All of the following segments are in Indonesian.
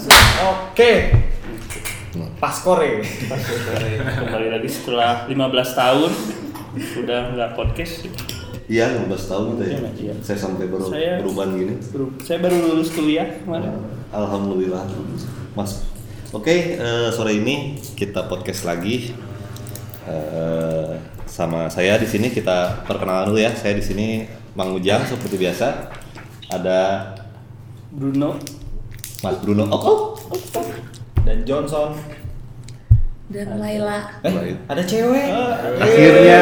langsung. Oke. Paskore. Kembali lagi setelah 15 tahun udah nggak podcast. Iya, 15 tahun udah ya. Iya, iya. Saya sampai baru Saya- perubahan gini. Saya baru lulus kuliah kemarin. Alhamdulillah, Mas. Oke, eh, sore ini kita podcast lagi Eh, sama saya di sini kita perkenalan dulu ya. Saya di sini Mang Ujang seperti biasa. Ada Bruno. Mas Bruno Oko. Dan Johnson. Dan Laila. Eh, ada cewek. Akhirnya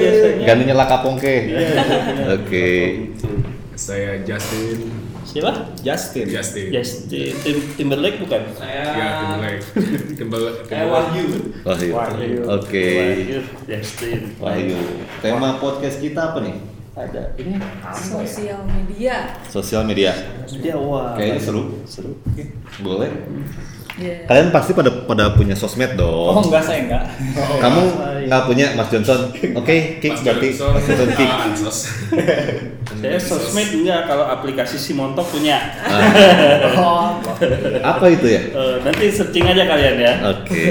biasanya. gantinya Laka Pongke. Oke. Saya Justin. Siapa? Justin. Justin. Justin Tim- Timberlake bukan? Ya, Timberlake. Timberlake. Kayak Wahyu. Wahyu. Wahyu. Oke. Wahyu. Justin. Wahyu. Tema podcast kita apa nih? Ada ini. Sosial media. Sosial media. Dia wah. Kayaknya seru. Seru. Boleh. Ya. Kalian pasti pada pada punya sosmed Oh, dong. enggak saya enggak. Kamu nggak punya Mas Johnson? Oke, Kick Mas berarti. Mas Johnson Kick. Ah. Saya sosmed enggak kalau aplikasi si Montok punya. Oh, Apa itu ya? Eh, nanti searching aja kalian ya. Oke.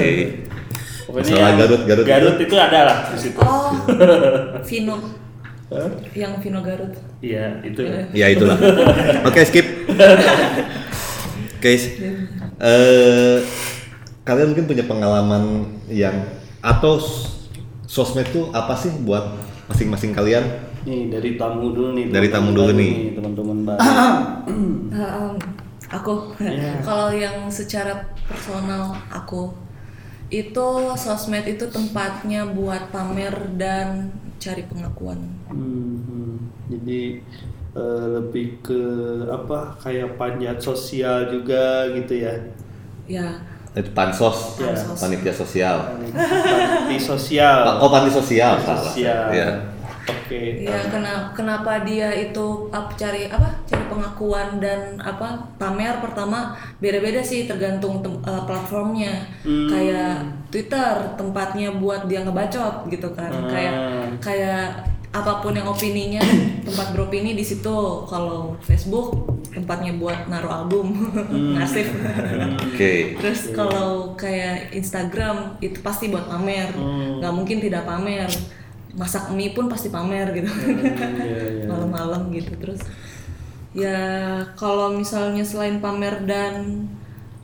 Pokoknya Masalah Garut, Garut Garut itu. itu ada lah di situ. Oh, Vino. Hah? Yang Vino Garut. Iya, itu. Ya itulah. Oke, skip. Guys, eh kalian mungkin punya pengalaman yang atau sosmed itu apa sih buat masing-masing kalian? Nih dari tamu dulu nih. Dari tamu dulu nih. teman-teman baru. Um, aku. Iya. Kalau yang secara personal aku itu sosmed itu tempatnya buat pamer dan cari pengakuan. Hmm, hmm. Jadi eh, lebih ke apa kayak panjat sosial juga gitu ya. Ya, Itu pansos, Ya. Pansos. panitia sosial. Panti sosial. Oh, panti sosial, salah. Sosial. Ya. Oke. ya kena, kenapa dia itu apa cari apa cari pengakuan dan apa pamer pertama beda-beda sih tergantung tem- eh, platformnya Hmm. kayak Twitter tempatnya buat dia ngebacot gitu kan Hmm. kayak kayak apa pun yang opininya tempat beropini di situ. Kalau Facebook tempatnya buat naruh album ngasih Oke. terus kalau kayak Instagram itu pasti buat pamer. Hmm. nggak mungkin tidak pamer. Masak mie pun pasti pamer gitu. Iya, iya. malam-malam gitu. Terus ya kalau misalnya selain pamer dan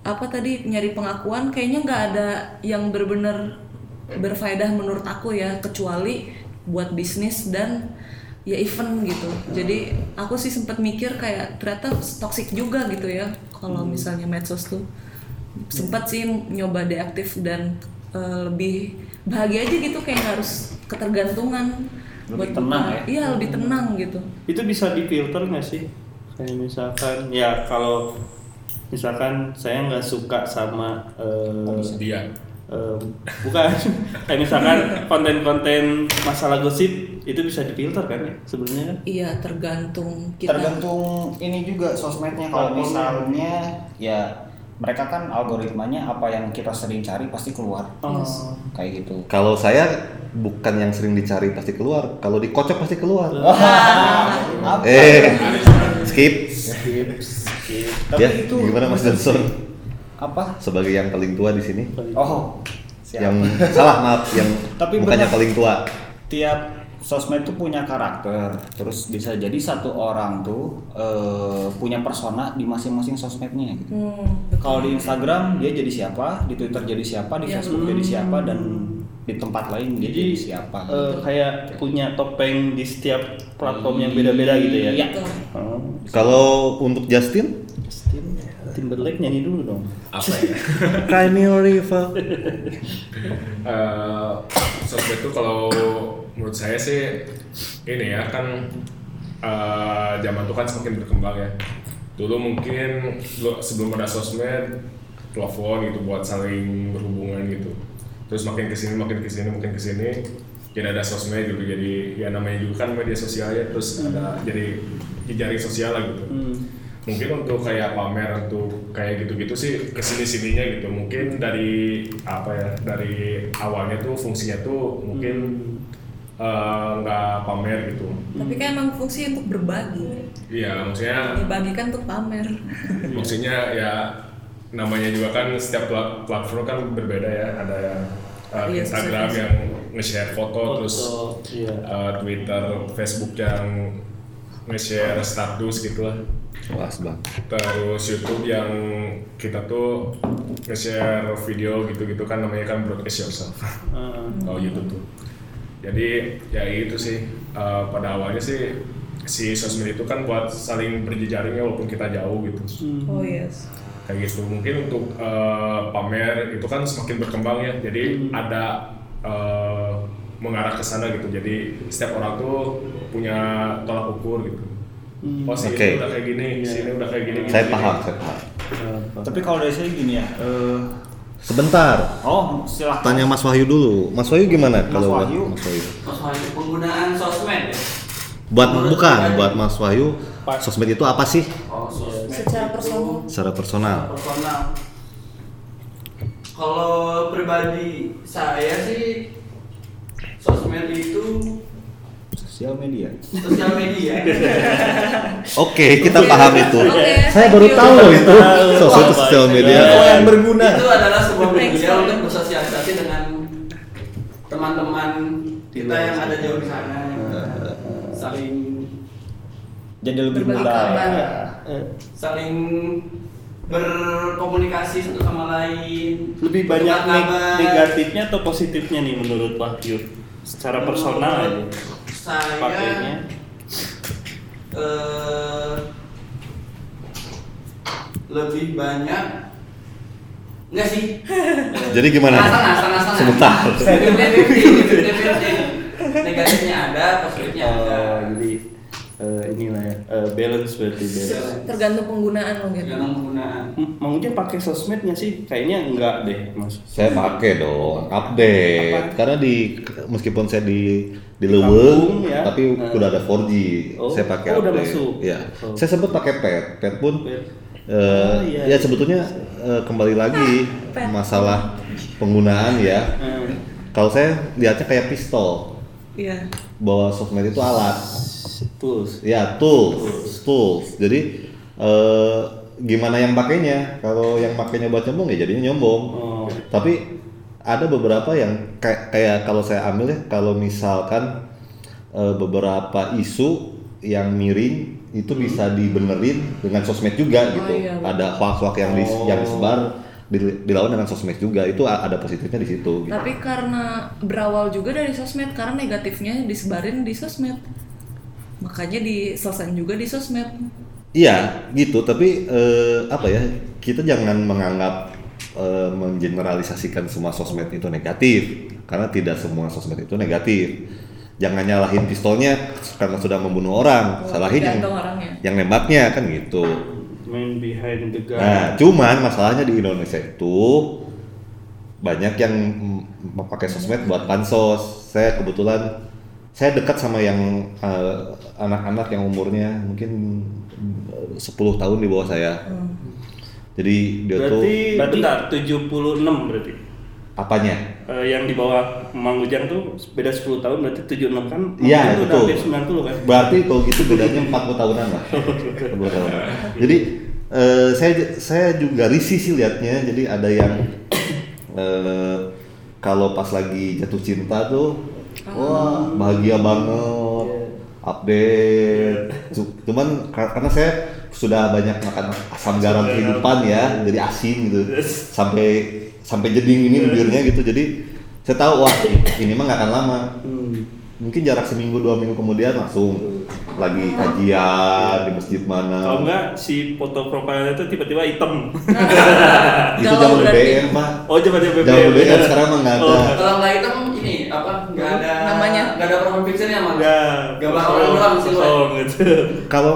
apa tadi nyari pengakuan kayaknya nggak ada yang benar-benar berfaedah menurut aku ya. Kecuali buat bisnis dan ya event gitu jadi aku sih sempat mikir kayak ternyata toxic juga gitu ya kalau misalnya medsos tuh sempat sih nyoba deaktif dan eh, lebih bahagia aja gitu kayak nggak harus ketergantungan Lebih buat tenang buka- ya? iya lebih tenang gitu Itu bisa difilter nggak sih? Kayak misalkan ya kalau misalkan saya nggak suka sama Dia. Eh, bukan kayak misalkan konten-konten masalah gosip itu bisa difilter kan ya sebenarnya kan? iya tergantung kita Tergantung ini juga sosmednya kalau misalnya ya mereka kan algoritmanya apa yang kita sering cari pasti keluar Oh. kayak gitu. Kalau saya bukan yang sering dicari pasti keluar, kalau dikocok pasti keluar. Eh, skip. Skip, skip. Tapi ya, itu gimana Mas Johnson? Apa? Sebagai yang paling tua di sini. Oh, siap. Yang salah maaf, yang Tapi bukannya benar. paling tua. tiap sosmed tuh punya karakter terus bisa jadi satu orang tuh eh, punya persona di masing-masing sosmednya gitu Hmm, kalau di Instagram dia jadi siapa di Twitter jadi siapa di Ya. Facebook jadi siapa dan di tempat lain dia Jadi jadi siapa eh, kayak punya topeng di setiap platform yang beda-beda gitu ya? Iya. Betul. Oh. Kalau untuk Justin Timberlake nyanyi dulu dong. Apa ya? Cry Me a River. Eh, sosmed itu kalau menurut saya sih ini ya kan eh, zaman itu kan semakin berkembang ya. Dulu mungkin sebelum ada sosmed, telepon gitu buat saling berhubungan gitu. Terus makin ke sini makin ke sini makin ke sini jadi ada sosmed gitu jadi ya namanya juga kan media sosial ya terus ada jadi jejaring sosial lah gitu. Hmm. Mungkin untuk kayak pamer untuk kayak gitu-gitu sih ke sini sininya gitu mungkin dari apa ya dari awalnya tuh fungsinya tuh mungkin eh, nggak pamer gitu tapi kan emang fungsi untuk berbagi iya maksudnya dibagikan untuk pamer maksudnya ya namanya juga kan setiap pla- platform kan berbeda ya. Ada yang uh, Iya, Instagram sesuai. yang nge-share foto, terus Foto, iya. uh, Twitter, Facebook yang nge-share status gitu Luas bang. Terus YouTube yang kita tuh nge-share video gitu-gitu kan namanya kan broadcast yourself. Eh, Oh YouTube tuh. Jadi ya itu sih uh, pada awalnya sih si sosmed itu kan buat saling berjejaring ya walaupun kita jauh gitu. Oh yes. Kayak gitu. Mungkin untuk uh, pamer itu kan semakin berkembang ya. Jadi ada uh, mengarah ke sana gitu. Jadi setiap orang tuh punya tolak ukur gitu. Oh si Oke. ini udah kayak gini, si ini udah kayak gini. Saya gini, paham, gini. saya paham. apa? Tapi kalau dari saya gini ya, eh, Sebentar, oh silahkan. tanya Mas Wahyu dulu. Mas Wahyu gimana Mas kalau buat Wahyu. Mas Wahyu? Soal penggunaan sosmed ya? Buat Menurut bukan, pribadi. buat Mas Wahyu, sosmed itu apa sih Oh, sosmed Secara itu personal. secara personal? personal. Kalau pribadi saya sih sosmed itu Sosial media. sosial media. Oke, kita paham itu. Oke, Saya baru you. tahu itu Tahu. sosial sosial media. Oh, yang berguna. itu adalah sebuah media untuk bersosialisasi dengan teman-teman kita yang ada jauh di sana. Saling Jadi lebih mudah. ya. Eh, saling berkomunikasi satu sama lain. lebih banyak negatifnya atau positifnya nih menurut Wahyu? Secara personal aja. Saya Pakainya. eh, lebih banyak enggak sih Jadi gimana? Setengah, setengah, setengah. Sebentar. 50-50, negatifnya ada positifnya ada Oh, jadi eh, inilah ya eh, balance berarti balance. Tergantung penggunaan lo gitu. tergantung penggunaan Hmm, Mang Ujang pakai sosmednya sih? Kayaknya enggak deh, Mas. Saya pakai dong, update. Apa? Karena di meskipun saya di di Leweng, ya. tapi Nah. udah ada 4G. Oh, saya pakai oh, udah masuk. Ya. Oh. Saya sempat pakai pet. Pet pun Pet. eh, Oh, iya. ya sebetulnya eh, kembali lagi Pet. masalah penggunaan ya. Hmm. Kalau saya lihatnya kayak pistol Iya. bahwa sosmed itu alat. Tools. Ya, tools, tools. Jadi eh, gimana yang pakainya? Kalau yang pakainya buat nyombong ya jadinya nyombong. Oh. Tapi ada beberapa yang kayak kayak kalau saya ambil ya, kalau misalkan eh, beberapa isu yang miring itu bisa dibenerin dengan sosmed juga Oh, gitu. iya, betul. ada hoax-hoax yang di, Oh. yang disebar di- dilawan dengan sosmed juga. Itu ada positifnya di situ. Gitu. Tapi karena berawal juga dari sosmed, karena negatifnya disebarin di sosmed. Makanya diselesain juga di sosmed. Iya, gitu. Tapi eh, apa ya? Kita jangan menganggap eh, mengeneralisasikan semua sosmed itu negatif, karena tidak semua sosmed itu negatif. Jangan nyalahin pistolnya karena sudah membunuh orang, Oh, salahin yang orangnya. yang nembaknya kan gitu. Man behind the gun. Nah, cuman masalahnya di Indonesia itu banyak yang memakai sosmed buat pansos. Saya kebetulan saya dekat sama yang eh, anak-anak yang umurnya mungkin mm, 10 tahun di bawah saya. Jadi dia tuh berarti bentar 76 berarti. apanya? Eh, yang di bawah Mang Ujang tuh beda 10 tahun berarti 76 kan? Iya, udah betul. hampir 90 kan? Berarti kalau gitu bedanya 40 tahunan lah. 40 tahunan. Jadi eh, saya saya juga risih sih liatnya. Jadi ada yang eh, kalau pas lagi jatuh cinta tuh wah bahagia banget update Cu- cuman kar- karena saya sudah banyak makan asam garam kehidupan ya jadi asin gitu sampai sampai jeding ini bibirnya gitu jadi saya tahu wah ini mah nggak akan lama Hmm. mungkin jarak seminggu dua minggu kemudian langsung lagi kajian di masjid mana Kalau enggak si foto profilnya itu tiba-tiba hitam. itu zaman. BBM pak Oh zaman BBM. Zaman BBM sekarang mah nggak ada. Oh, kalau nggak hitam ini apa nggak ada Namanya. nggak ada profil picture-nya mah Enggak. Gambar orang doang sih, gitu. kalau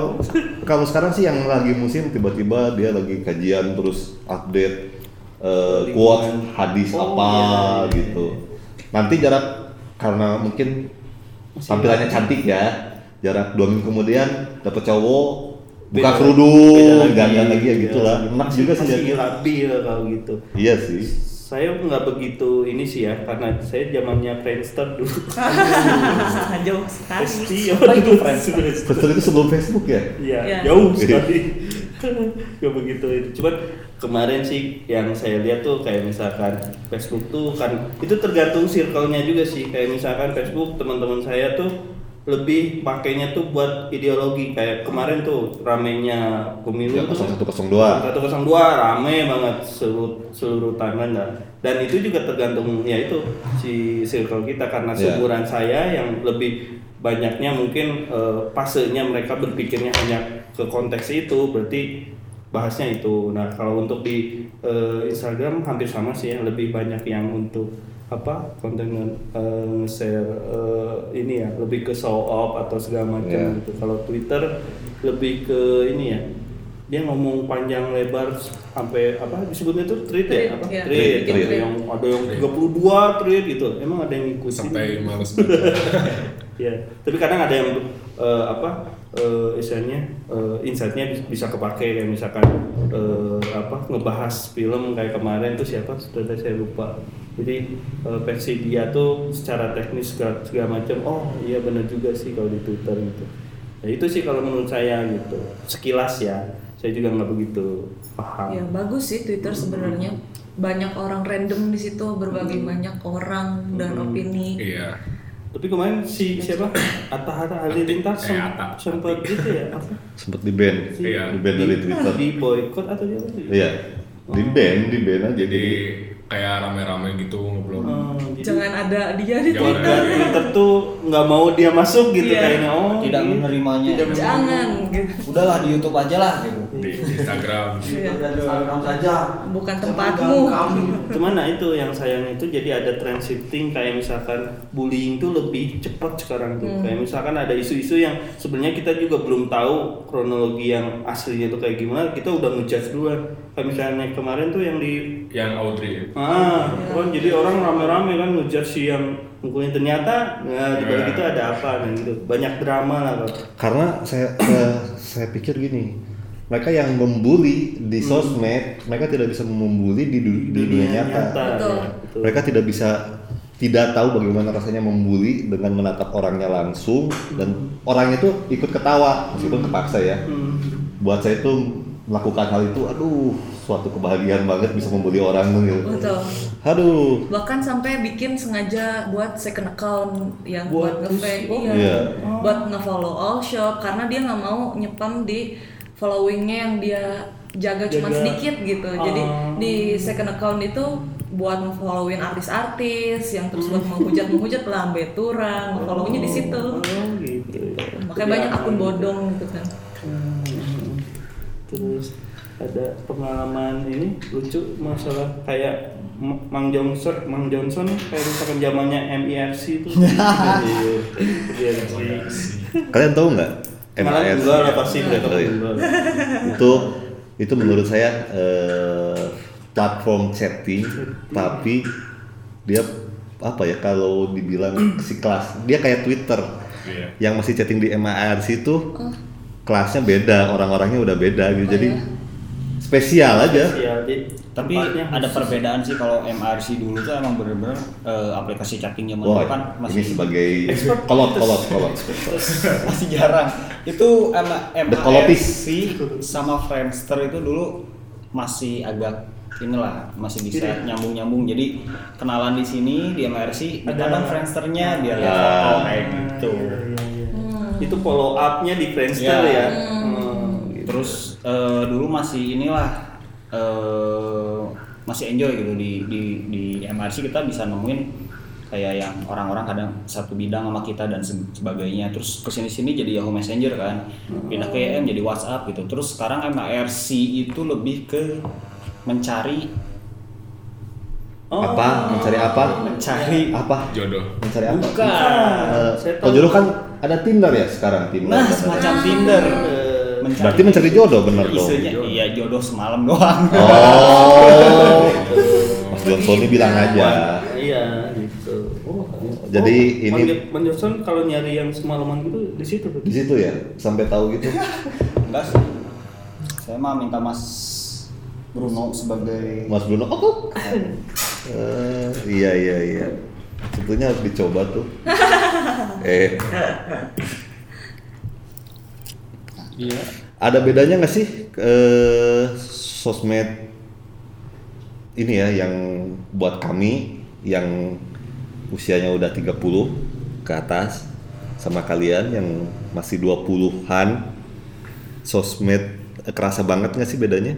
kalau sekarang sih yang lagi musim tiba-tiba dia lagi kajian terus update eh, quote hadis Oh, apa iya, iya, gitu nanti jarak karena mungkin tampilannya cantik ya jarak dua minggu kemudian dapet cowok buka kerudung beda lagi, ya iya. gitulah enak juga sih liatnya labil kalau gitu. iya sih Saya nggak begitu ini sih ya, karena saya zamannya Friendster dulu. Jauh sekali. Pasti Oh, itu Friendster. Betul itu sebelum Facebook ya Iya, Iya. jauh sekali. Gak begitu itu. Cuman kemarin sih yang saya lihat tuh kayak misalkan Facebook tuh kan itu tergantung circle-nya juga sih kayak misalkan Facebook teman-teman saya tuh lebih pakainya tuh buat ideologi kayak kemarin tuh ramenya pemilu Ya, tuh 0102. 102 rame banget seluruh seluruh tangan dan dan itu juga tergantung ya itu si circle kita karena Ya. seumuran saya yang lebih banyaknya mungkin fasenya mereka berpikirnya hanya ke konteks itu berarti bahasnya itu nah kalau untuk di eh, Instagram hampir sama sih ya lebih banyak yang untuk apa konten eh, nge-share eh, ini ya lebih ke show off atau segala macam Ya. gitu. Kalau Twitter lebih ke ini ya dia ngomong panjang lebar sampai apa disebutnya itu tweet ya? Apa? iya. tweet, Tweet, Ada tweet. yang ada yang 32 tweet gitu. Emang ada yang ngikutin? Sampai males. Banget ya tapi kadang ada yang eh, apa eh, istilahnya eh, insightnya bis- bisa kepake. Kayak misalkan eh, apa ngebahas film kayak kemarin tuh siapa? Sudah saya lupa jadi eh, versi dia tuh secara teknis segala, segala macam oh iya benar juga sih kalau di twitter gitu ya itu sih kalau menurut saya gitu sekilas ya saya juga nggak begitu paham Ya bagus sih Twitter sebenarnya banyak orang random di situ berbagai banyak orang dan opini. iya tapi kemarin si siapa Atta Hatta Halilintar Eh, sem- Atta. sempat gitu ya apa Sempet di ban, Iya. di ban dari Twitter. di boykot atau dia apa sih? Iya, di ban, di ban aja. jadi kayak rame-rame gitu ngobrol Oh, jadi Jangan ada dia di Jangan Twitter. warga Twitter tuh nggak mau dia masuk gitu Iya. kayaknya oh tidak gitu. menerimanya Tidak Jangan gitu. udahlah di YouTube aja lah gitu di Instagram Iya. dan Instagram saja Bukan tempatmu. Cuman nah itu yang sayang itu jadi ada trend shifting kayak misalkan bullying tuh lebih cepat sekarang tuh. Kayak misalkan ada isu-isu yang sebenarnya kita juga belum tahu kronologi yang aslinya tuh kayak gimana, kita udah ngejudge duluan. Kayak misalnya kemarin tuh yang di yang Audrey Ah, kan jadi orang rame-rame kan ngejar si yang mukulin ternyata nah di balik Iya. itu ada apa dan gitu. Banyak drama lah. Karena saya saya, saya pikir gini, mereka yang membuli di Hmm. sosmed, mereka tidak bisa membuli di, du- di dunia, nyata. Betul. ya, betul. Mereka tidak bisa tidak tahu bagaimana rasanya membuli dengan menatap orangnya langsung dan orang itu ikut ketawa meskipun kepaksa ya. Hmm. Buat saya itu melakukan hal itu, aduh, suatu kebahagiaan banget bisa membuli orang tuh gitu. Betul. Aduh, Bahkan sampai bikin sengaja buat second account yang Buat buat, nge-fake, oh, iya. iya. Buat nge-follow all shop karena dia nggak mau nyepam di followingnya yang dia jaga cuma Jaga. sedikit gitu. Jadi Oh. di second account itu buat nge-followin artis-artis yang terus buat menghujat-menghujat lambe turang, nge-follownya di situ. Oh gitu. Makanya banyak akun bodong gitu kan. Hmm. Terus ada pengalaman ini lucu masalah kayak Mang Johnson, Mang Johnson kayak misalkan zamannya MIRC itu. Iya. kalian tahu nggak? MIRC? enggak lah pasti Oh, iya. itu itu menurut saya eh, platform chatting tapi dia apa ya kalau dibilang si kelas dia kayak Twitter Iya. yang masih chatting di MIRC itu kelasnya beda orang-orangnya udah beda gitu jadi spesial aja Iya, di- tapi ada khusus. perbedaan sih kalau MRC dulu tuh emang bener-bener eh, aplikasi chatting zaman dulu kan ini masih sebagai kolot kolot kolot masih jarang itu. MRC sama Friendster itu dulu masih agak inilah masih bisa Iya. nyambung-nyambung jadi kenalan di sini di MRC Ada- ada Friendsternya biar lihat Ya. kayak gitu Iya, iya, iya. Itu follow up-nya di Friendster Iya. ya. Hmm. Terus eh, dulu masih inilah eh, masih enjoy gitu di di di MRC kita bisa nemuin kayak yang orang-orang kadang satu bidang sama kita dan se- sebagainya. Terus ke sini sini jadi Yahoo Messenger kan. Pindah ke YM jadi WhatsApp gitu. Terus sekarang MRC itu lebih ke mencari Oh. apa? Mencari apa? Mencari apa? Jodoh. Mencari apa? Bukan. Kalau dulu kan ada Tinder ya sekarang Tinder. Nah semacam Tinder Eh, berarti mencari jodoh bener dong. Isunya iya jodoh semalam doang. Oh. Mas Johnson ini bilang aja. Iya, gitu. Oh, Jadi oh, ini- Mang Johnson kalau nyari yang semalaman gitu di situ di situ ya? Sampai tahu gitu? Enggak sih. Saya mah minta Mas Bruno sebagai Mas Bruno oh, Eh, iya iya iya. Sebetulnya harus dicoba tuh. Eh Iya. ada bedanya nggak sih eh, sosmed ini ya yang buat kami yang usianya udah 30 ke atas sama kalian yang masih 20-an sosmed eh, kerasa banget nggak sih bedanya?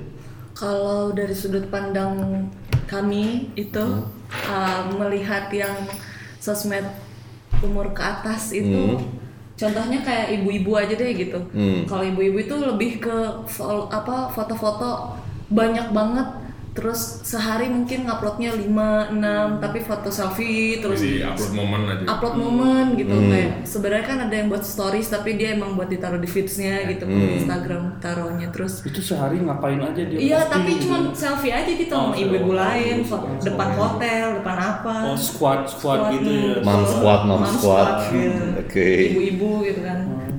Kalau dari sudut pandang kami itu uh, melihat yang sosmed umur ke atas itu Hmm. Contohnya kayak ibu-ibu aja deh gitu. Hmm. Kalau ibu-ibu itu lebih ke apa foto-foto banyak banget terus sehari mungkin nguploadnya 5 6 tapi foto selfie terus Jadi upload momen aja. upload momen gitu kayak sebenarnya kan ada yang buat stories tapi dia emang buat ditaruh di feedsnya gitu ke Instagram taruhnya terus Itu sehari ngapain aja dia? Iya, tapi gitu. cuma selfie aja gitu Oh, sama ibu-ibu lain, fo- depan hotel, depan apa. Oh, squad squad gitu ya. Mom squad, mom squad. gitu. Oke. Ibu-ibu gitu kan.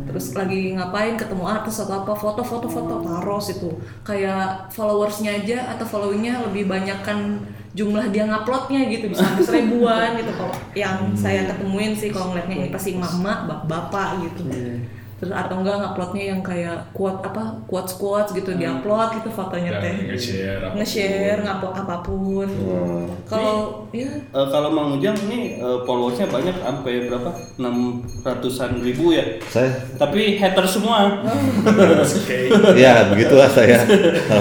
Terus lagi ngapain ketemu artis atau apa, foto-foto foto taruh situ. Kayak followersnya aja atau followingnya lebih banyak kan jumlah dia nguploadnya gitu bisa sampai seribuan gitu. Kalau yang saya ketemuin sih kalau ngeliatnya ini pasti mama bap- bapak gitu terus atau enggak nguploadnya yang kayak quote apa quotes quotes gitu diupload gitu fotonya teh nge-share nge-share ngupload apa pun Hmm. kalau ya kalau Mang Ujang ini eh, followersnya banyak sampai berapa? 600-an ribu ya. Saya Tapi hater semua. Oke. ya begitulah saya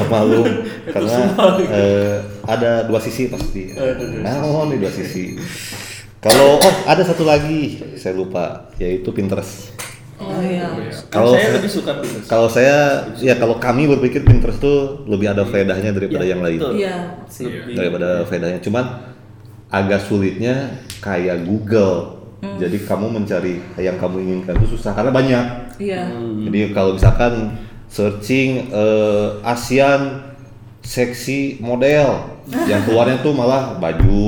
malu karena eh, ada dua sisi pasti. Namun nih dua sisi. Kalau oh ada satu lagi saya lupa yaitu Pinterest. Oh iya Kalau saya saya- lebih suka Pinterest. Kalau saya ya kalau kami berpikir Pinterest tuh lebih ada faedahnya daripada Iya, yang lain. iya Lebih- Daripada faedahnya. Cuman agak sulitnya kayak Google. Jadi kamu mencari yang kamu inginkan itu susah karena banyak. iya Jadi kalau misalkan searching eh, ASEAN seksi model, yang keluarnya tuh malah baju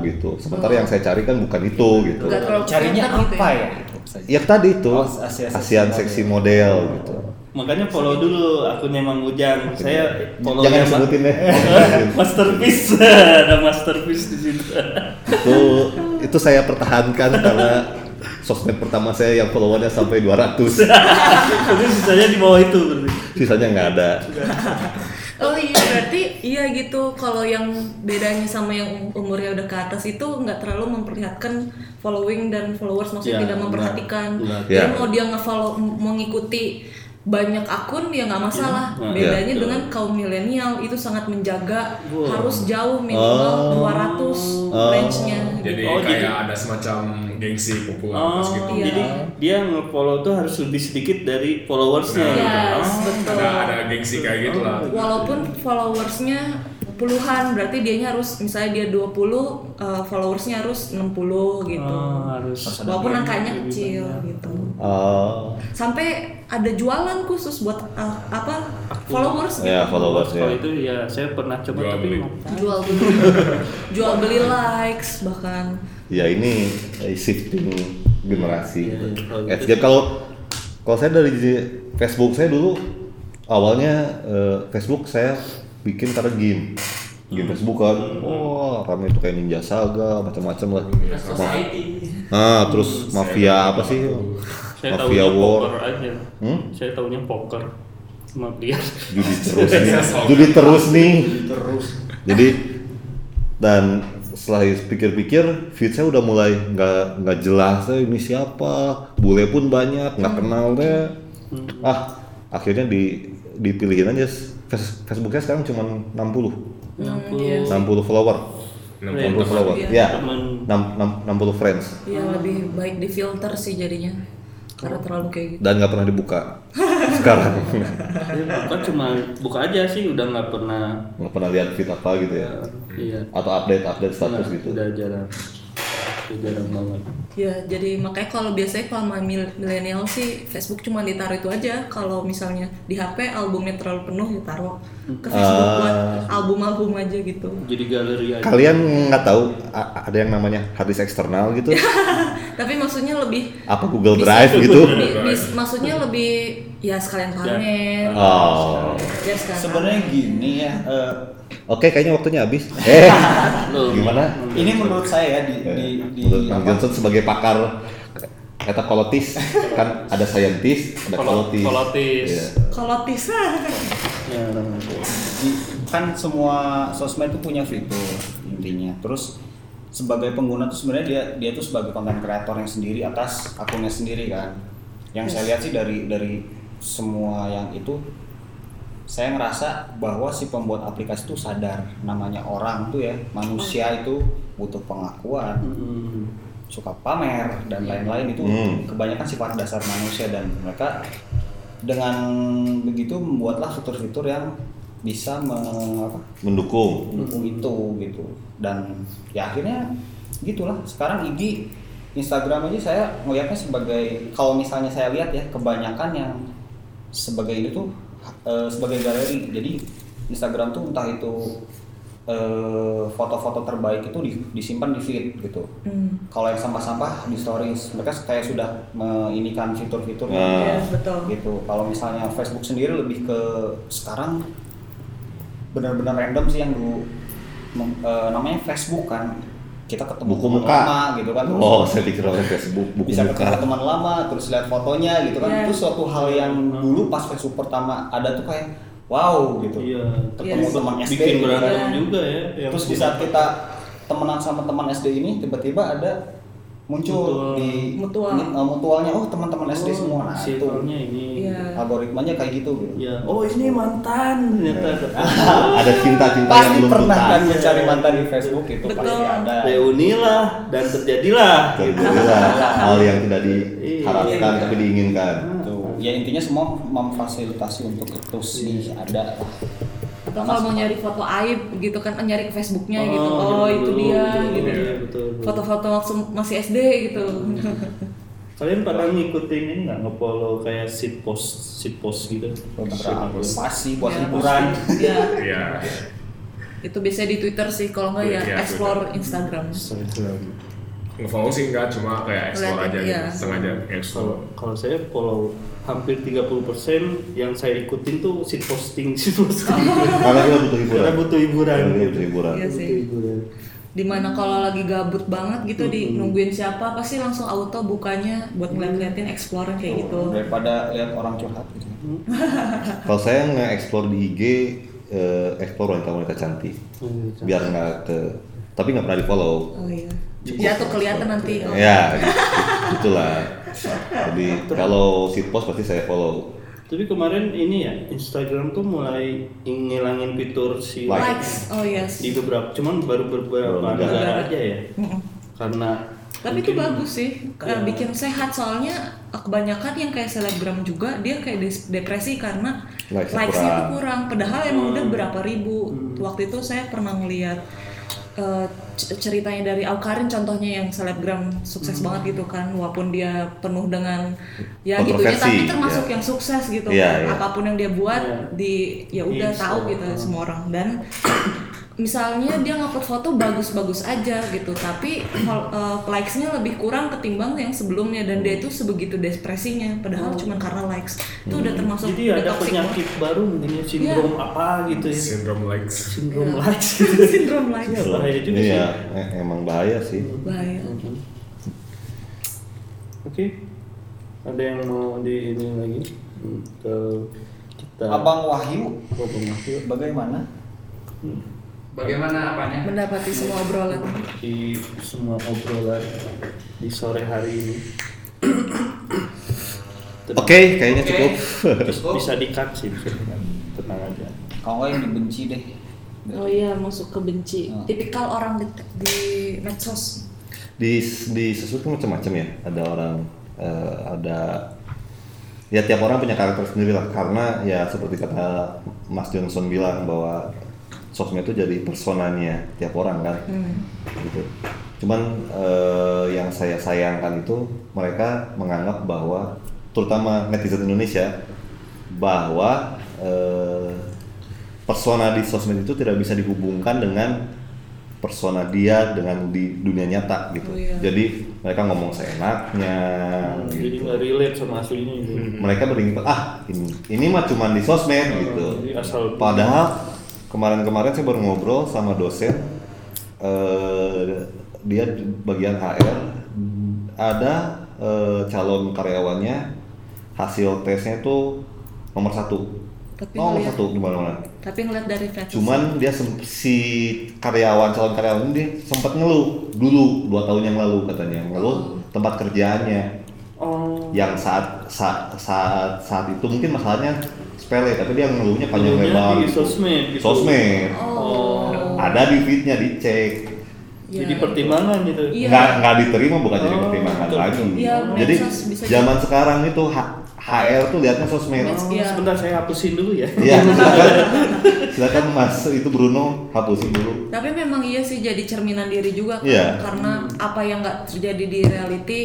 gitu. Sementara yang saya cari kan bukan itu gitu. Carinya gitu apa ya. ya? Saja. Ya tadi itu Oh, ASEAN seksi ASEAN seksi model gitu. Makanya follow dulu akunnya Mang Ujang. Saya follow Jangan yang disebutin deh. masterpiece. Ada masterpiece di situ. itu itu saya pertahankan karena sosmed pertama saya yang followernya sampai 200 Jadi sisanya di bawah itu berarti. sisanya nggak ada oh iya berarti iya gitu kalau yang bedanya sama yang umurnya udah ke atas itu nggak terlalu memperlihatkan following dan followers maksudnya Ya, tidak memperhatikan Benar. jadi Ya. mau dia nge-follow mengikuti banyak akun ya nggak masalah Ya. bedanya Ya, betul. dengan kaum milenial itu sangat menjaga Wow. harus jauh minimal Oh. 200 Oh. range-nya Jadi Oh, kayak jadi- ada semacam gengsi Oh, popularitas gitu. Iya. jadi dia nge-follow tuh harus lebih sedikit dari followersnya. Nah, gitu. Yes, Oh. betul. Ada ada gengsi kayak gitu lah. walaupun followersnya puluhan berarti dianya harus misalnya dia 20 uh, followersnya harus 60 gitu Oh, harus. walaupun angkanya kecil gitu oh sampai ada jualan khusus buat uh, apa followers gitu ya followers Kalau ya itu ya saya pernah coba Jual tapi beli. jual beli jual beli likes bahkan ya ini eh, shifting generasi Iya, iya. Kalau Eh, gitu jadi kalau kalau saya dari Facebook saya dulu awalnya eh, Facebook saya bikin karena game. Game Facebook kan. Wah rame itu kayak Ninja Saga macam-macam lah. Ah terus mafia apa sih? Saya mafia tahunya war. Poker aja. Hmm? Saya tahunya poker. Sama judi terus nih. Judi terus nih. Terus. Jadi dan setelah pikir-pikir feed saya udah mulai nggak nggak jelas eh, ini siapa? Bule pun banyak nggak kenal deh. Ah akhirnya di dipilihin aja. Face- Facebook saya sekarang cuma 60 hmm, iya. 60 follower. 60 follower. Iya. ya. 6, 60 friends. Iya lebih baik di filter sih jadinya. Karena terlalu kayak gitu. Dan nggak pernah dibuka sekarang Bukan cuma buka aja sih udah nggak pernah nggak pernah lihat feed apa gitu ya iya. atau update update status Nah, gitu Udah jarang. Jarang banget. Ya, jadi makanya kalau biasanya kalau milenial sih Facebook cuma ditaruh itu aja. Kalau misalnya di HP albumnya terlalu penuh ya taruh ke Facebook Ah. buat album-album aja gitu. Jadi galeri aja. kalian nggak tahu ada yang namanya harddisk eksternal gitu Tapi maksudnya lebih apa Google bisa- Drive gitu bi- bis- maksudnya lebih ya sekalian pamer. oh Ya sekalian. sebenarnya gini ya. eh, Oke, kayaknya waktunya habis. Eh, Loh. gimana? ini menurut saya ya, di di, di Menurut apa, Johnson sebagai pakar kata kolotis kan ada saintis, ada Kolo- kolotis. kolotis. Iya. Kalau tisa Ya, remaja. Di- kan semua sosmed itu punya fitur intinya terus sebagai pengguna tuh sebenarnya dia dia tuh sebagai konten kreatornya sendiri atas akunnya sendiri kan yang saya lihat sih dari dari semua yang itu saya ngerasa bahwa si pembuat aplikasi itu sadar namanya orang tuh ya manusia itu butuh pengakuan Hmm. suka pamer dan lain-lain itu Hmm. kebanyakan sifat dasar manusia dan mereka dengan begitu membuatlah fitur-fitur yang bisa me- apa, mendukung. Mendukung itu gitu. Dan ya akhirnya gitulah. Sekarang IG Instagram aja saya ngelihatnya sebagai kalau misalnya saya lihat ya kebanyakan yang sebagai ini tuh eh, sebagai galeri jadi Instagram tuh entah itu eh, foto-foto terbaik itu di- disimpan di feed gitu Hmm. kalau yang sampah-sampah di stories mereka kayak sudah menginikan fitur-fitur Ah. Betul. gitu kalau misalnya Facebook sendiri lebih ke sekarang benar-benar random sih yang dulu eh, namanya Facebook kan kita ketemu buku teman muka lama gitu kan terus oh saya pikir orang Facebook buku bisa ketemu muka teman lama terus lihat fotonya gitu kan Iya. itu suatu hal yang dulu pas Facebook pertama ada tuh kayak wow gitu Iya. ketemu Yes. teman SD Bikin gitu kan. berantem Iya. juga ya. terus di saat kita temenan sama teman SD ini tiba-tiba ada muncul Mutual. di Mutual. ini, uh, mutualnya oh teman-teman SD semua nah itu ini. Iya. algoritmanya kayak gitu gitu Ya, oh ini mantan ternyata. ada cinta-cinta yang pasti belum pernah kan mencari mantan di Facebook itu pasti Betul. ada Reunilah dan terjadilah. Terjadilah hal yang tidak diharapkan Iya. tapi diinginkan Tuh. ya intinya semua memfasilitasi untuk itu sih ada Atau kalau mau nyari foto aib gitu kan nyari ke Facebooknya Oh, gitu. Oh, zaman itu dia gitu. iya, betul, betul. Foto-foto waktu masih SD gitu. Kalian pernah ngikutin ini nggak nge-follow kayak sit post sit post gitu? pasti buat Ya, hiburan Iya. Iya. Itu biasanya di Twitter sih kalau nggak ya Iya, explore Instagram. Nge-follow sih enggak, cuma kayak explore aja iya. gitu. Sengaja explore. Kalau saya follow hampir 30% yang saya ikutin tuh sit posting sit posting. karena kita butuh hiburan Karena butuh hiburan. Karena butuh hiburan Iya sih. Butuh hiburan. Di mana kalau lagi gabut banget gitu di nungguin siapa pasti langsung auto bukanya buat ngeliat-ngeliatin explore kayak gitu. daripada lihat orang curhat gitu kalau saya nge-explore di IG eh, explore wanita-wanita cantik biar nggak ke tapi nggak pernah di follow Oh iya. Ya tuh kelihatan nanti. Oh. ya gitu, gitulah jadi kalau sit post pasti saya follow Tapi kemarin ini ya Instagram tuh mulai ngilangin fitur si Like. Likes. Oh yes. di beberapa cuman baru beberapa negara aja ya. Karena Tapi itu bagus sih, Iya. Kayak bikin sehat soalnya kebanyakan yang kayak selebgram juga dia kayak depresi karena Likes-nya kurang. kurang. Padahal emang udah Hmm. berapa ribu. Waktu itu saya pernah ngeliat eh, c- ceritanya dari Aukarin contohnya yang selebgram sukses banget gitu kan, walaupun dia penuh dengan ya gitunya Kontroversi, tapi termasuk ya. yang sukses gitu Iya, kan. iya. Apa pun yang dia buat Iya. di ya udah tahu gitu so- semua orang dan misalnya dia ngupload foto bagus-bagus aja gitu tapi uh, likes-nya lebih kurang ketimbang yang sebelumnya dan dia itu sebegitu depresinya padahal cuma karena likes itu udah termasuk jadi ada toxic penyakit baru mungkin ya, sindrom apa gitu ya. Syndrome likes. Sindrom Iya. likes gitu. sindrom likes Iya, bahaya juga sih. iya eh, emang bahaya sih bahaya Oke. Ada yang mau di ini lagi? Hmm, Ke kita abang Wahyu Oh, Bang Wahyu. bagaimana Bagaimana apanya? mendapati semua obrolan di semua obrolan di sore hari ini. oke kayaknya Oke. cukup Cukup. Bisa di-cut sih, bisa. Tenang aja. kalau nggak yang dibenci deh oh iya masuk ke benci Hmm. tipikal orang di, di medsos di di kan macam-macam ya ada orang eh, ada ya tiap orang punya karakter sendiri lah karena ya seperti kata Mas Johnson bilang bahwa sosmed itu jadi personanya tiap orang kan gitu cuman eh, yang saya sayangkan itu mereka menganggap bahwa terutama netizen Indonesia bahwa eh, persona di sosmed itu tidak bisa dihubungkan dengan persona dia dengan di dunia nyata gitu. Oh, iya. Jadi mereka ngomong seenaknya Jadi gitu. nggak relate sama aslinya gitu. Mereka beringin ah ini, ini mah cuman di sosmed Oh, gitu. jadi asal- Padahal kemarin-kemarin saya baru ngobrol sama dosen eh, dia di bagian HR ada eh, calon karyawannya hasil tesnya itu nomor satu. Tapi nomor ngeliat satu di mana-mana. tapi ngeliat dari fetish cuman dia si karyawan calon karyawan ini sempat ngeluh dulu dua tahun yang lalu katanya. Ngeluh tempat kerjaannya. Oh. yang saat saat saat saat itu mungkin masalahnya sepele tapi dia ngeluhnya panjang lebar di gitu. sosmed gitu. sosmed oh ada di feednya dicek Ya. Jadi pertimbangan gitu. Iya. nggak nggak diterima bukan jadi Oh, pertimbangan betul. lagi Iya, jadi zaman sekarang itu HR tuh lihatnya sosmed Oh, Iya. sebentar saya hapusin dulu ya. Iya, silakan. silakan Mas itu Bruno hapusin dulu. Tapi memang iya sih jadi cerminan diri juga kan Iya. karena apa yang nggak terjadi di reality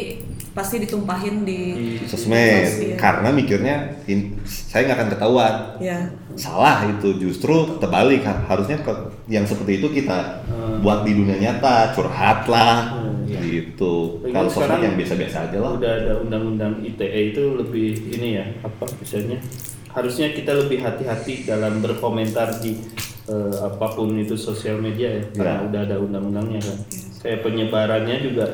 pasti ditumpahin di Sosmed. Iya. Karena mikirnya in- saya nggak akan ketahuan. ya. Salah itu justru terbalik Ha- harusnya ke- yang seperti itu kita Hmm. buat di dunia nyata curhat lah Hmm, iya. gitu. Kalau sosmed yang biasa-biasa aja lah. Udah ada undang-undang ITE itu lebih ini ya apa misalnya harusnya kita lebih hati-hati dalam berkomentar di eh, apa pun itu sosial media ya karena Ya. udah ada undang-undangnya kan. Kayak penyebarannya juga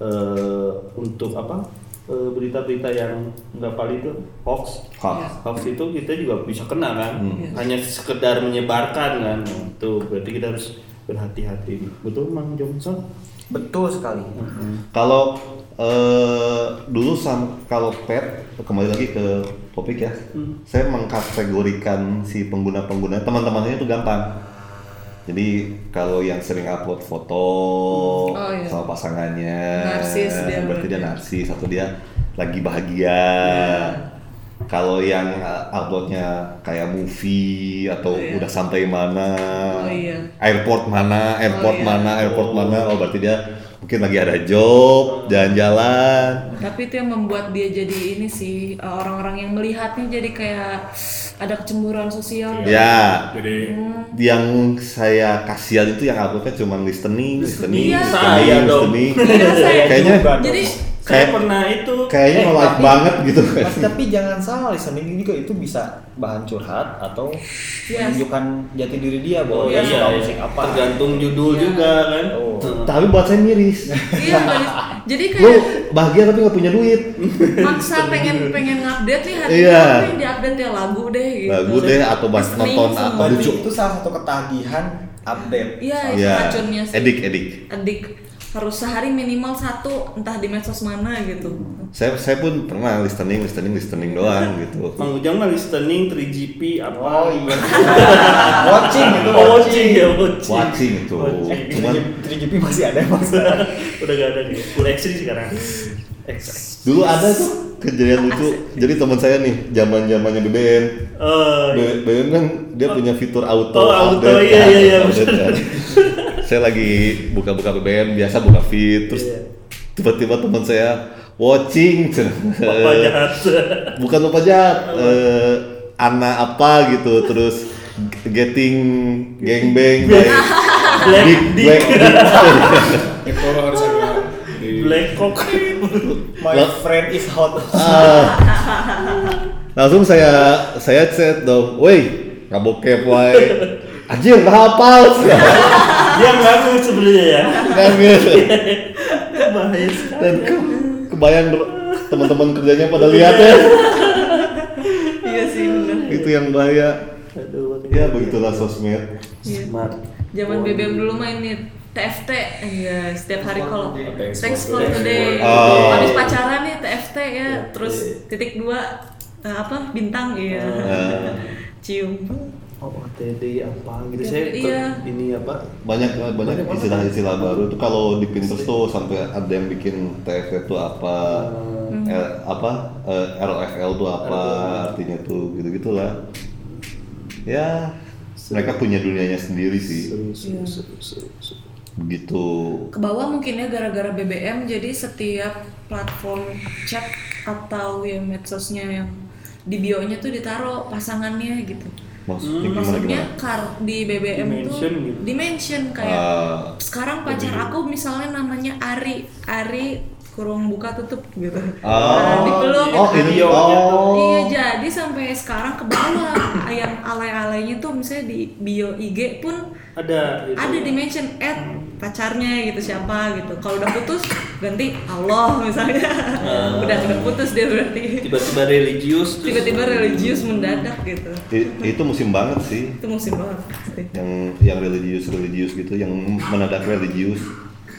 eh, untuk apa eh, berita-berita yang nggak valid itu hoax. Hoax. Hoax itu kita juga bisa kena kan. Hmm. Hanya sekedar menyebarkan kan. Itu berarti kita harus berhati-hati. Betul Mang Johnson? Betul sekali. Kalau eh, dulu sam kalau pet kembali lagi ke topik ya, Hmm. saya mengkategorikan si pengguna-pengguna teman-temannya itu gampang. Jadi kalau yang sering upload foto Oh, iya. sama pasangannya, Narsis dia berarti dia narsis atau dia lagi bahagia. Kalau yang uh, uploadnya kayak movie atau Iya. udah sampai mana, Oh, iya. airport mana, airport iya. mana, airport mana, oh berarti dia mungkin lagi ada job, jalan-jalan. Tapi itu yang membuat dia jadi ini sih eh, orang-orang yang melihatnya jadi kayak ada kecemburuan sosial. Ya, Jadi yang saya kasihan itu yang uploadnya cuma listening, listening, Iya. listening, Saya dong. listening. Iya, saya Kayaknya. Jadi Saya Kayak- pernah itu kayaknya Eh, banget gitu. Mas, tapi jangan salah, listening juga itu bisa bahan curhat atau Yes. menunjukkan jati diri dia bahwa Oh dia iya, suka iya. musik apa. tergantung judul Iya. juga kan. Oh. Tapi buat saya miris. iya jadi Lu kayak bahagia tapi nggak punya duit. maksa pengen pengen ngupdate nih hari Iya. ini apa yang diupdate ya lagu deh gitu. Lagu deh atau bahas nonton apa Berarti lucu. itu salah satu ketagihan update. Iya, itu Iya. racunnya sih. Edik, edik. Edik. Harus sehari minimal satu entah di medsos mana gitu. Saya saya pun pernah listening, listening, listening doang gitu. Mang Ujang mah listening 3GP apa? Oh iya. watching itu Oh, watching ya, watching. Watching itu. Eh, Cuman 3GP masih ada mas. Udah gak ada nih. Full action sekarang. Dulu ada tuh kejadian lucu. Jadi teman saya nih, zaman zamannya BBM. Oh, iya. BBM kan dia punya fitur auto Oh, auto, update iya, kan, iya, iya, kan. Saya lagi buka-buka BBM biasa buka feed terus Iya. tiba-tiba teman saya watching Bapak jahat. bukan bapak jahat eh, anak apa gitu terus getting gangbang by Black big Dick. black itu harus ada di Black Cock. My friend is hot. Ah. langsung saya saya chat dong woi nggak bokep wae anjir hafal Dia ngaku sebenarnya ya. Nangis. Bahaya sekali. dan ke, kebayang teman-teman kerjanya pada lihat ya iya sih benar. itu yang bahaya Aduh, ya begitulah sosmed Iya. Smart. Zaman BBM dulu mah ini TFT ya setiap hari kalau Thanks for today. Oh. habis pacaran nih TFT ya terus titik dua eh, apa bintang iya Ah. cium Oh, TD apa gitu Iya, saya iya. ini apa? banyak banyak istilah-istilah baru itu kalau di Pinterest tuh sampai ada yang bikin TFT itu apa Hmm. L- apa eh, ROFL tuh apa artinya tuh gitu gitulah ya mereka punya dunianya sendiri sih Seru, seru, Iya. seru, seru, seru. begitu ke bawah mungkin ya gara-gara BBM jadi setiap platform chat atau ya medsosnya yang di bio-nya tuh ditaruh pasangannya gitu. Maksudnya gimana Maksudnya gimana kar di BBM Dimension tuh gitu. dimension kayak Ah, sekarang pacar aku misalnya namanya Ari, Ari kurung buka tutup gitu. Oh. Nah, dipeluk Oh, gitu. ini oh. Iya, jadi sampai sekarang ke bawah yang alay-alaynya tuh misalnya di bio IG pun Ada itu. ada di mention add pacarnya gitu siapa gitu. Kalau udah putus ganti Allah misalnya. udah udah putus dia berarti. tiba-tiba religius terus- Tiba-tiba religius mendadak gitu. I- itu musim banget sih Itu musim banget. yang yang religius religius gitu yang mendadak religius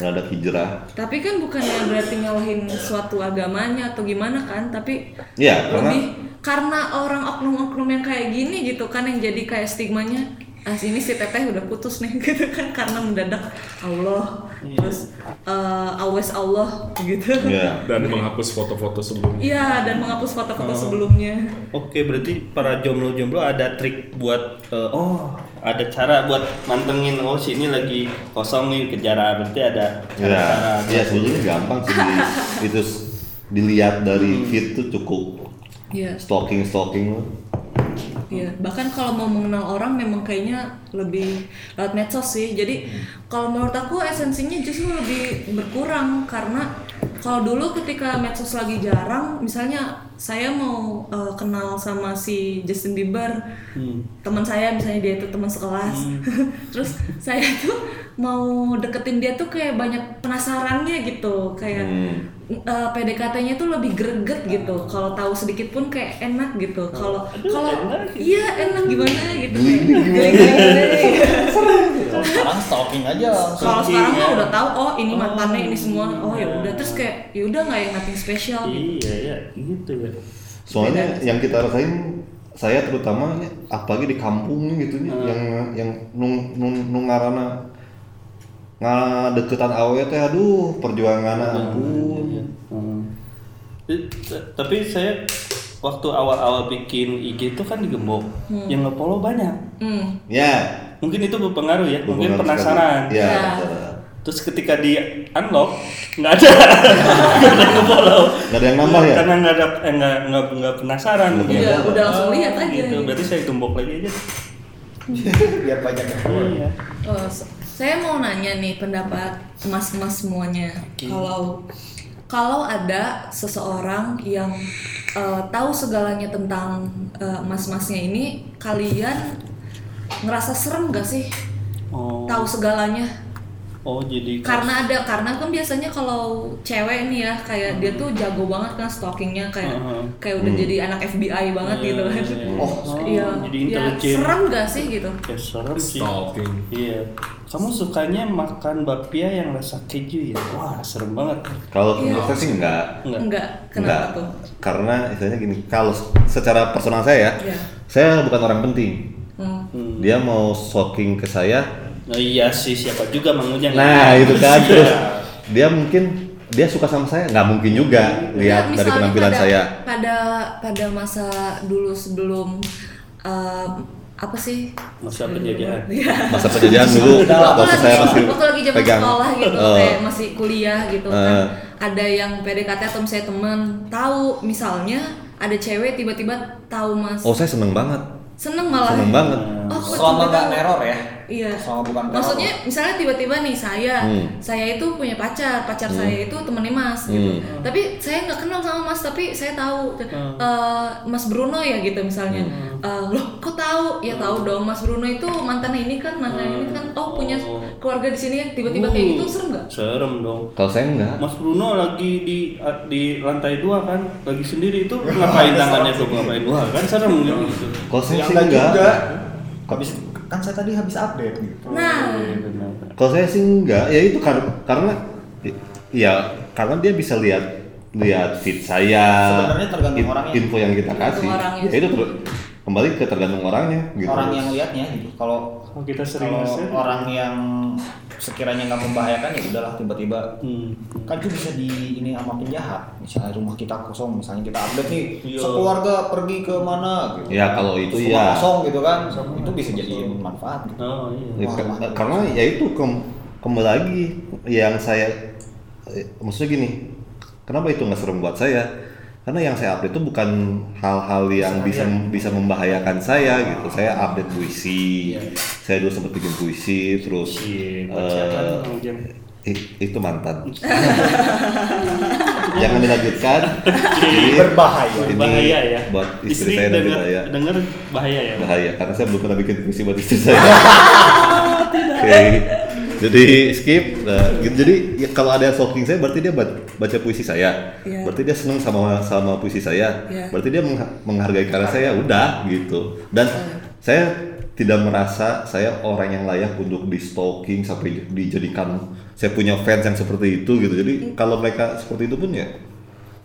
mendadak hijrah. Tapi kan bukannya berarti nyalahin suatu agamanya atau gimana kan, tapi Iya, karena- lebih karena orang oknum-oknum yang kayak gini gitu kan yang jadi kayak stigmanya ah ini si teteh udah putus nih gitu kan karena mendadak Allah terus eh, always Allah gitu. Ya dan menghapus foto-foto sebelumnya. iya dan menghapus foto-foto sebelumnya. Oke, berarti para jomblo-jomblo ada trik buat eh, oh, ada cara buat mantengin oh sini lagi kosong nih kejar berarti ada ya cara-cara. ya sebetulnya gampang sih di- itu dilihat dari feed tuh cukup iya stalking stalking Iya, bahkan kalau mau mengenal orang memang kayaknya lebih lewat medsos sih. Jadi kalau menurut aku esensinya justru lebih berkurang karena kalau dulu ketika medsos lagi jarang, misalnya saya mau eh, kenal sama si Justin Bieber, teman saya misalnya dia itu teman sekelas, terus saya tuh mau deketin dia tuh kayak banyak penasarannya gitu, kayak eh, PDKT-nya tuh lebih greget gitu. Kalau tahu sedikit pun kayak enak gitu. Kalau kalau iya enak gimana gitu. Kalau sekarang stalking aja. Kalau sekarang mah ya. udah tahu oh ini mantannya ini semua. Oh ya udah terus kayak ya udah nggak yang nothing special gitu. Iya ya, gitu ya. soalnya yang kita rasain saya terutama apalagi di kampung gitu nih yang yang nung nung nung ngarana ngadeketan awet teh aduh perjuangan ampun Hmm. Eh, t- Tapi saya waktu awal-awal bikin IG itu kan digembok, yang nge-follow banyak. Hmm. ya Mungkin itu berpengaruh ya, mungkin berpengaruh penasaran. sekali. ya Ya. penasaran. Terus ketika di unlock nggak ada, nggak ada yang follow. Nggak ada yang nambah ya? Karena nggak ada, eh, nggak nggak nggak penasaran. Nggak gitu. Iya, udah langsung lihat aja. Gitu. Berarti saya gembok lagi aja. Biar banyak yang follow. Iya. Oh, saya mau nanya nih pendapat emas-emas semuanya. Kalau kalau ada seseorang yang eh, tahu segalanya tentang eh, emas-emasnya ini, kalian ngerasa serem gak sih Oh, tahu segalanya? Oh jadi Karena ada karena kan biasanya kalau cewek nih ya kayak dia tuh jago banget kan stalkingnya kayak Heeh. kayak udah jadi anak FBI banget gitu kan. Oh, Iya. jadi ya, serem gak sih gitu? Ya serem sih. Stalking. Iya. Kamu sukanya makan bapia yang rasa keju ya? Wah, serem banget. kalau Iya. menurut saya sih enggak Enggak. Enggak, kenapa enggak tuh? karena istilahnya gini kalau secara personal saya ya Iya. saya bukan orang penting Hmm. dia mau stalking ke saya Oh iya sih, siapa juga Mang Ujang. nah ya? itu kan Iya. terus dia mungkin dia suka sama saya nggak mungkin juga Ya, lihat dari misalnya penampilan pada, saya Pada pada masa dulu sebelum eh, apa sih? Masa penjajahan. Iya. masa penjajahan dulu Waktu saya lagi, masih waktu lagi zaman pegang sekolah gitu, Eh, kayak masih kuliah gitu kan. Eh. Ada yang PDKT atau misalnya temen tahu misalnya ada cewek tiba-tiba tahu mas. oh saya seneng banget Seneng malah. seneng banget Oh, kok Selama nggak neror ya. Iya. Selama bukan. Maksudnya misalnya tiba-tiba nih saya, Hmm. saya itu punya pacar, pacar saya itu temennya Mas gitu. Hmm. Tapi saya nggak kenal sama Mas, tapi saya tahu eh, Mas Bruno ya gitu misalnya. Eh, loh, kok tahu? Ya tahu dong Mas Bruno itu mantannya ini kan, mantannya ini kan. Oh punya keluarga di sini ya. Tiba-tiba kayak gitu serem nggak? Serem dong. kalau saya enggak Mas Bruno lagi di di lantai dua kan, lagi sendiri itu ngapain tangannya tuh ngapain? Wah kan serem gitu. kalau saya sih enggak. Habis kan saya tadi habis update gitu. Nah, Kalau saya sih enggak, ya itu karena karena ya karena dia bisa lihat lihat feed saya, Sebenarnya tergantung orangnya. info yang kita kasih. orangnya. Ya itu kembali ke tergantung orangnya gitu. Orang yang lihatnya gitu. Kalau Oh, kita sering kalau nge-share. orang yang sekiranya nggak membahayakan ya udahlah tiba-tiba Hmm. kan itu bisa di ini sama penjahat misalnya rumah kita kosong misalnya kita update nih Iya. sekeluarga pergi ke mana gitu Ya kalau itu Terus ya. kosong gitu kan itu bisa jadi manfaat gitu Oh iya. Ya, Wah, mantap. karena ya itu kem- kembali lagi yang saya eh, maksudnya gini, kenapa itu nggak serem buat saya? Karena yang saya update itu bukan hal-hal yang bisa bisa membahayakan saya gitu. Saya update puisi, saya dulu sempat bikin puisi, terus Iya, eh, Mang Ujang. I- itu mantan. Jangan dilanjutkan. Ini- Berbahaya. Ini Bahaya ya. Buat istri, Istri saya nanti denger, bahaya. denger bahaya ya. Bahaya karena saya belum pernah bikin puisi buat istri saya. Oke. Jadi skip. Nah, gitu. Jadi ya, kalau ada yang stalking saya berarti dia ba- baca puisi saya. Iya. Berarti dia seneng sama sama puisi saya. Iya. Berarti dia mengha- menghargai karya saya. Udah gitu. Dan saya tidak merasa saya orang yang layak untuk di stalking sampai dijadikan saya punya fans yang seperti itu gitu. Jadi kalau mereka seperti itu pun ya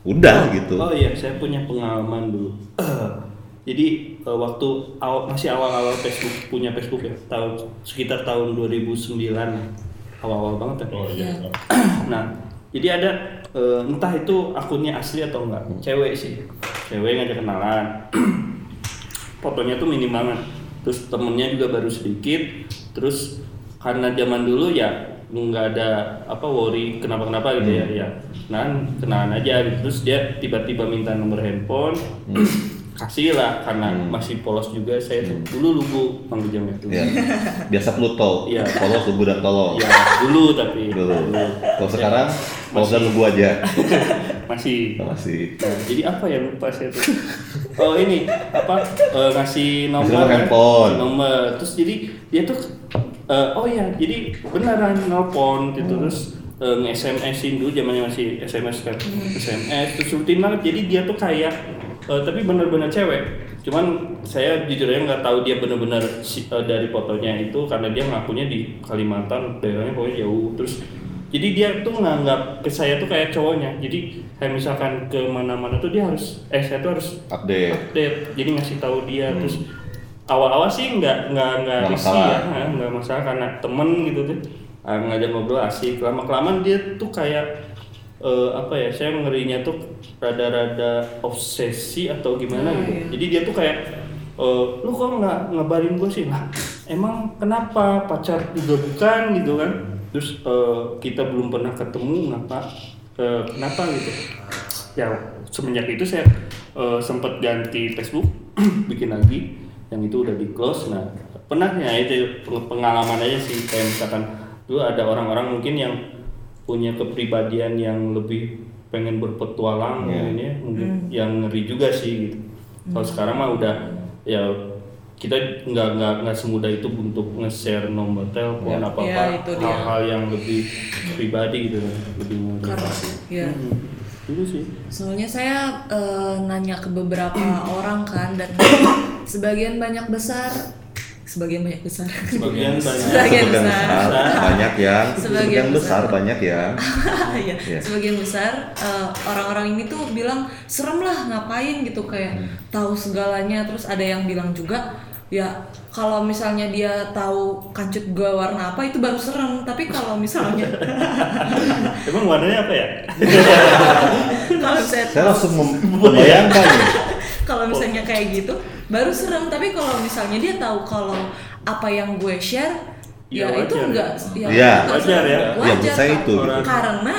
udah gitu. Oh iya, saya punya pengalaman dulu. Jadi eh, waktu awal, masih awal-awal Facebook punya Facebook ya, tahun sekitar tahun 2009 awal-awal banget ya. Oh iya. Nah, jadi ada eh, entah itu akunnya asli atau enggak, cewek sih, cewek ngajak kenalan, fotonya tuh minim banget, terus temennya juga baru sedikit, terus karena zaman dulu ya nggak ada apa worry kenapa kenapa gitu ya ya. Nah kenalan aja gitu. Terus dia tiba-tiba minta nomor handphone kasih lah karena masih polos juga saya tuh dulu lugu bang jamnya tuh Ya. Biasa Pluto. Iya. Polos, lugu dan tolol. ya dulu tapi Dulu. Kalau sekarang polos dan lugu aja. masih Masih. Nah, jadi apa ya lupa saya tuh. Oh ini apa eh, ngasih nomor Ngasih nomor kan? handphone. Nomor terus jadi dia tuh eh, oh ya jadi beneran nelpon gitu Hmm. terus eh, nge-SMS-in dulu zamannya masih SMS kan. SMS terus rutin banget jadi dia tuh kayak eh, tapi bener-bener cewek. Cuman saya jujur aja nggak tahu dia bener-bener eh, dari fotonya itu karena dia ngakunya di Kalimantan daerahnya pokoknya jauh. Terus jadi dia tuh nganggap ke saya tuh kayak cowoknya. Jadi kayak misalkan ke mana-mana tuh dia harus eh saya tuh harus Update. update. Jadi ngasih tahu dia. Terus awal-awal sih nggak nggak nggak risih ya. Nggak masalah karena temen gitu tuh. Ah, ngajak ngobrol asik. Lama kelamaan dia tuh kayak eh, apa ya saya ngerinya tuh rada-rada obsesi atau gimana Oh, gitu. iya. jadi dia tuh kayak eh, lu kok nggak ngabarin gue sih? Lah emang kenapa? Pacar juga bukan gitu kan. Terus eh, kita belum pernah ketemu ngapa eh, kenapa? Gitu. Ya semenjak itu saya eh, sempat ganti Facebook bikin lagi. Yang itu udah di close nah pernah ya itu peng- pengalaman aja sih. Kayak misalkan dulu ada orang-orang mungkin yang punya kepribadian yang lebih pengen berpetualang mungkin ya mungkin yang ngeri juga sih gitu kalau sekarang mah udah ya kita nggak nggak nggak semudah itu untuk nge-share nomor telepon Ya. apa apa dia. hal-hal yang lebih pribadi gitu lebih ya. Hmm. itu sih Soalnya saya eh, nanya ke beberapa orang kan dan sebagian banyak besar, sebagian banyak besar. sebagian banyak. Sebagian Sebagian besar. besar. Banyak yang Sebagian sebagian besar. besar. banyak Iya, Iya. sebagian besar eh, orang-orang ini tuh bilang serem lah ngapain? Gitu kayak Hmm. tahu segalanya. Terus ada yang bilang juga ya kalau misalnya dia tahu kancut gua warna apa itu baru serem. Tapi kalau misalnya emang warnanya apa ya? Kalau saya langsung mem- membayangkan kalau misalnya kayak gitu baru serem tapi kalau misalnya dia tahu kalau apa yang gue share Ya, ya, itu wajar. enggak ya, Iya. enggak Wajar serem. ya. Ya, wajar menurut saya Kak. itu, gitu. karena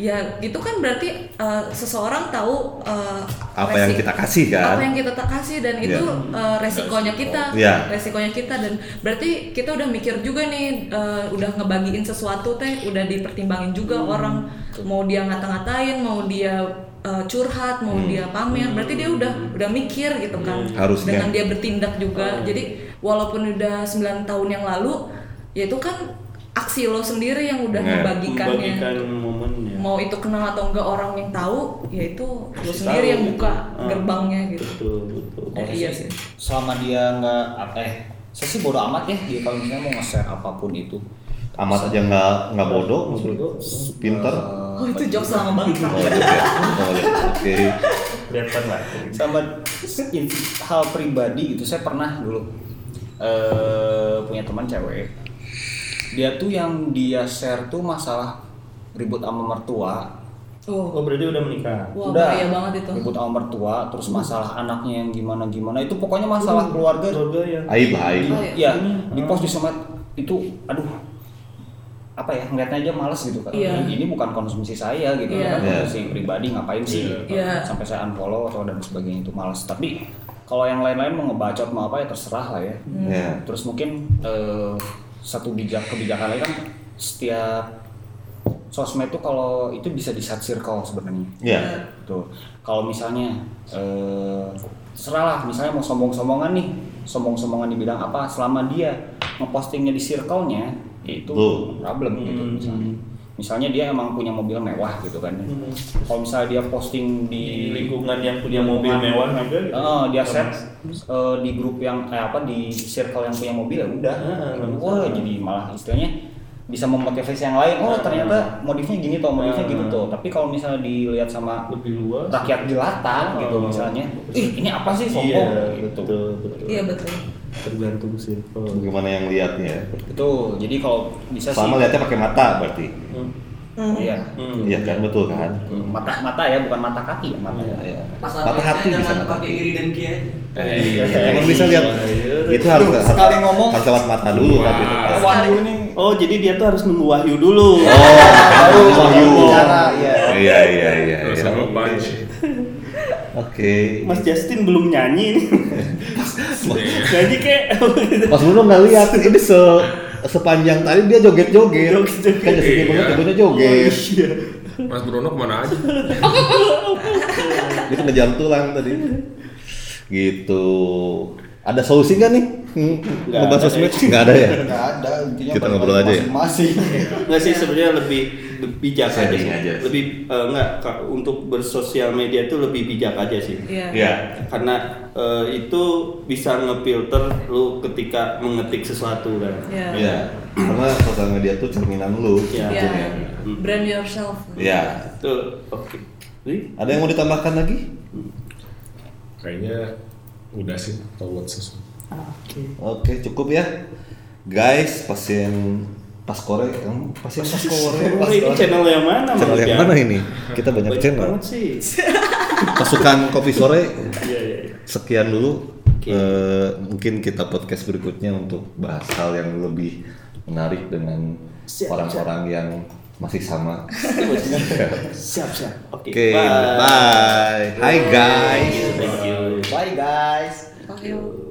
ya itu kan berarti uh, seseorang tahu uh, Apa yang kita kasih, kan? apa yang kita tak kasih dan itu Iya. uh, resikonya kita Iya. resikonya kita dan berarti kita udah mikir juga nih uh, udah ngebagiin sesuatu teh udah dipertimbangin juga Hmm. orang mau dia ngata-ngatain mau dia uh, curhat mau dia pamer berarti dia udah udah mikir gitu kan Hmm. Harusnya. dengan dia bertindak juga jadi walaupun udah 9 tahun yang lalu ya itu kan aksi lo sendiri yang udah Iya. membagikannya membagikan momennya mau itu kenal atau enggak orang yang tahu ya itu lo sendiri tahu yang gitu. buka Ah. gerbangnya gitu betul betul Eh, iya sih selama dia nggak apa eh saya sih bodo amat ya dia kalau misalnya mau nge-share apa pun itu amat aja nggak nggak bodoh Bodoh. pinter oh itu jokes lama banget oh, gitu ya. Oh, iya. oke kelihatan lah sama hal pribadi gitu saya pernah dulu eh punya teman cewek dia tuh yang dia share tuh masalah ribut sama mertua. Oh. Oh berarti udah menikah? Wah bahaya banget itu. Ribut sama mertua terus masalah anaknya yang gimana gimana. Itu pokoknya masalah keluarga. keluarga ya. Aib aib. Iya. ya di post di sosmed itu aduh apa ya ngeliatnya aja males gitu kan Iya. ini bukan konsumsi saya gitu Iya. kan. Konsumsi pribadi ngapain sih? Iya. sampai saya unfollow atau dan sebagainya itu males. Tapi kalau yang lain-lain mau ngebacot mau apa ya terserah lah ya. Hmm. ya terus mungkin eh, satu bijak kebijakan lain kan setiap sosmed tuh kalau itu bisa di set circle sebenarnya. Iya. Tuh. Kalau misalnya eh serah lah misalnya mau sombong-sombongan nih, sombong-sombongan di bidang apa selama dia ngepostingnya di circle-nya ya itu Tuh. problem gitu Hmm. Misalnya. Dia emang punya mobil mewah gitu kan. Hmm. Kalau misalnya dia posting di di lingkungan yang punya mobil mewah juga gitu. Oh, dia set eh, di grup yang eh, apa di circle yang punya mobil ya udah. Ah, Wah, jadi malah istilahnya bisa memotivasi yang lain. Oh, ternyata modifnya gini toh, modifnya gitu tuh. Tapi kalau misalnya dilihat sama lebih luas rakyat jelata gitu Oh. misalnya, ih ini apa sih iya sombong gitu. betul betul Iya betul. tergantung circle Gimana yang lihatnya? Betul. Jadi kalau bisa Sama sih lihatnya pakai mata berarti. Hmm. Iya. Hmm. Iya kan betul kan? Mata mata ya, bukan mata kaki ya, mata ya. Iya. Mata hati bisa mata pakai hati. iri dan kia. Iya. Emang bisa lihat itu harus harus, sekali ngomong. harus lewat mata dulu tapi. Wahyu ini oh jadi dia tuh harus nunggu wahyu dulu Oh, wahyu. Bicara, iya. Iya iya iya. Terus iya. sama punch. Oke. Mas Justin belum nyanyi nyanyi kayak Mas Bruno nggak lihat ini se sepanjang tadi dia joget-joget. Joget-joget. Kan sedih banget Iya. ibunya joget. iya Mas Bruno ke mana aja? Itu ngejar tulang tadi. Gitu. Ada solusi nggak nih? Hmm, Nggak Ngebahas sosmed? deh. Nggak ada ya? Nggak ada, intinya Kita ngobrol aja ya? Masing-masing. Nggak sih sebenarnya lebih bijak aja sih. aja. Lebih eh, nggak untuk bersosial media itu lebih bijak aja sih. Iya. Iya. Karena eh, itu bisa ngefilter lu ketika mengetik sesuatu kan. Iya. Iya. Karena sosial media tuh cerminan lu. Iya. Iya. sebetulnya. Brand yourself. Iya. Tuh, oke. Jadi, Ada yang mau ditambahkan lagi? Kayaknya udah sih kalau buat sesuatu. Oke, cukup ya. Guys, pasien pas kore, kamu pasien pas kore. Oh, ini channel yang mana? Channel yang mana ini? Kita banyak Banyak channel. sih. Pasukan kopi sore Iya, iya. iya. sekian dulu. Oke. Eh, mungkin kita podcast berikutnya untuk bahas hal yang lebih menarik dengan orang-orang yang masih sama. Siap, siap. Oke. Oke, bye. Hi guys. Thank you. Bye guys. Ayo.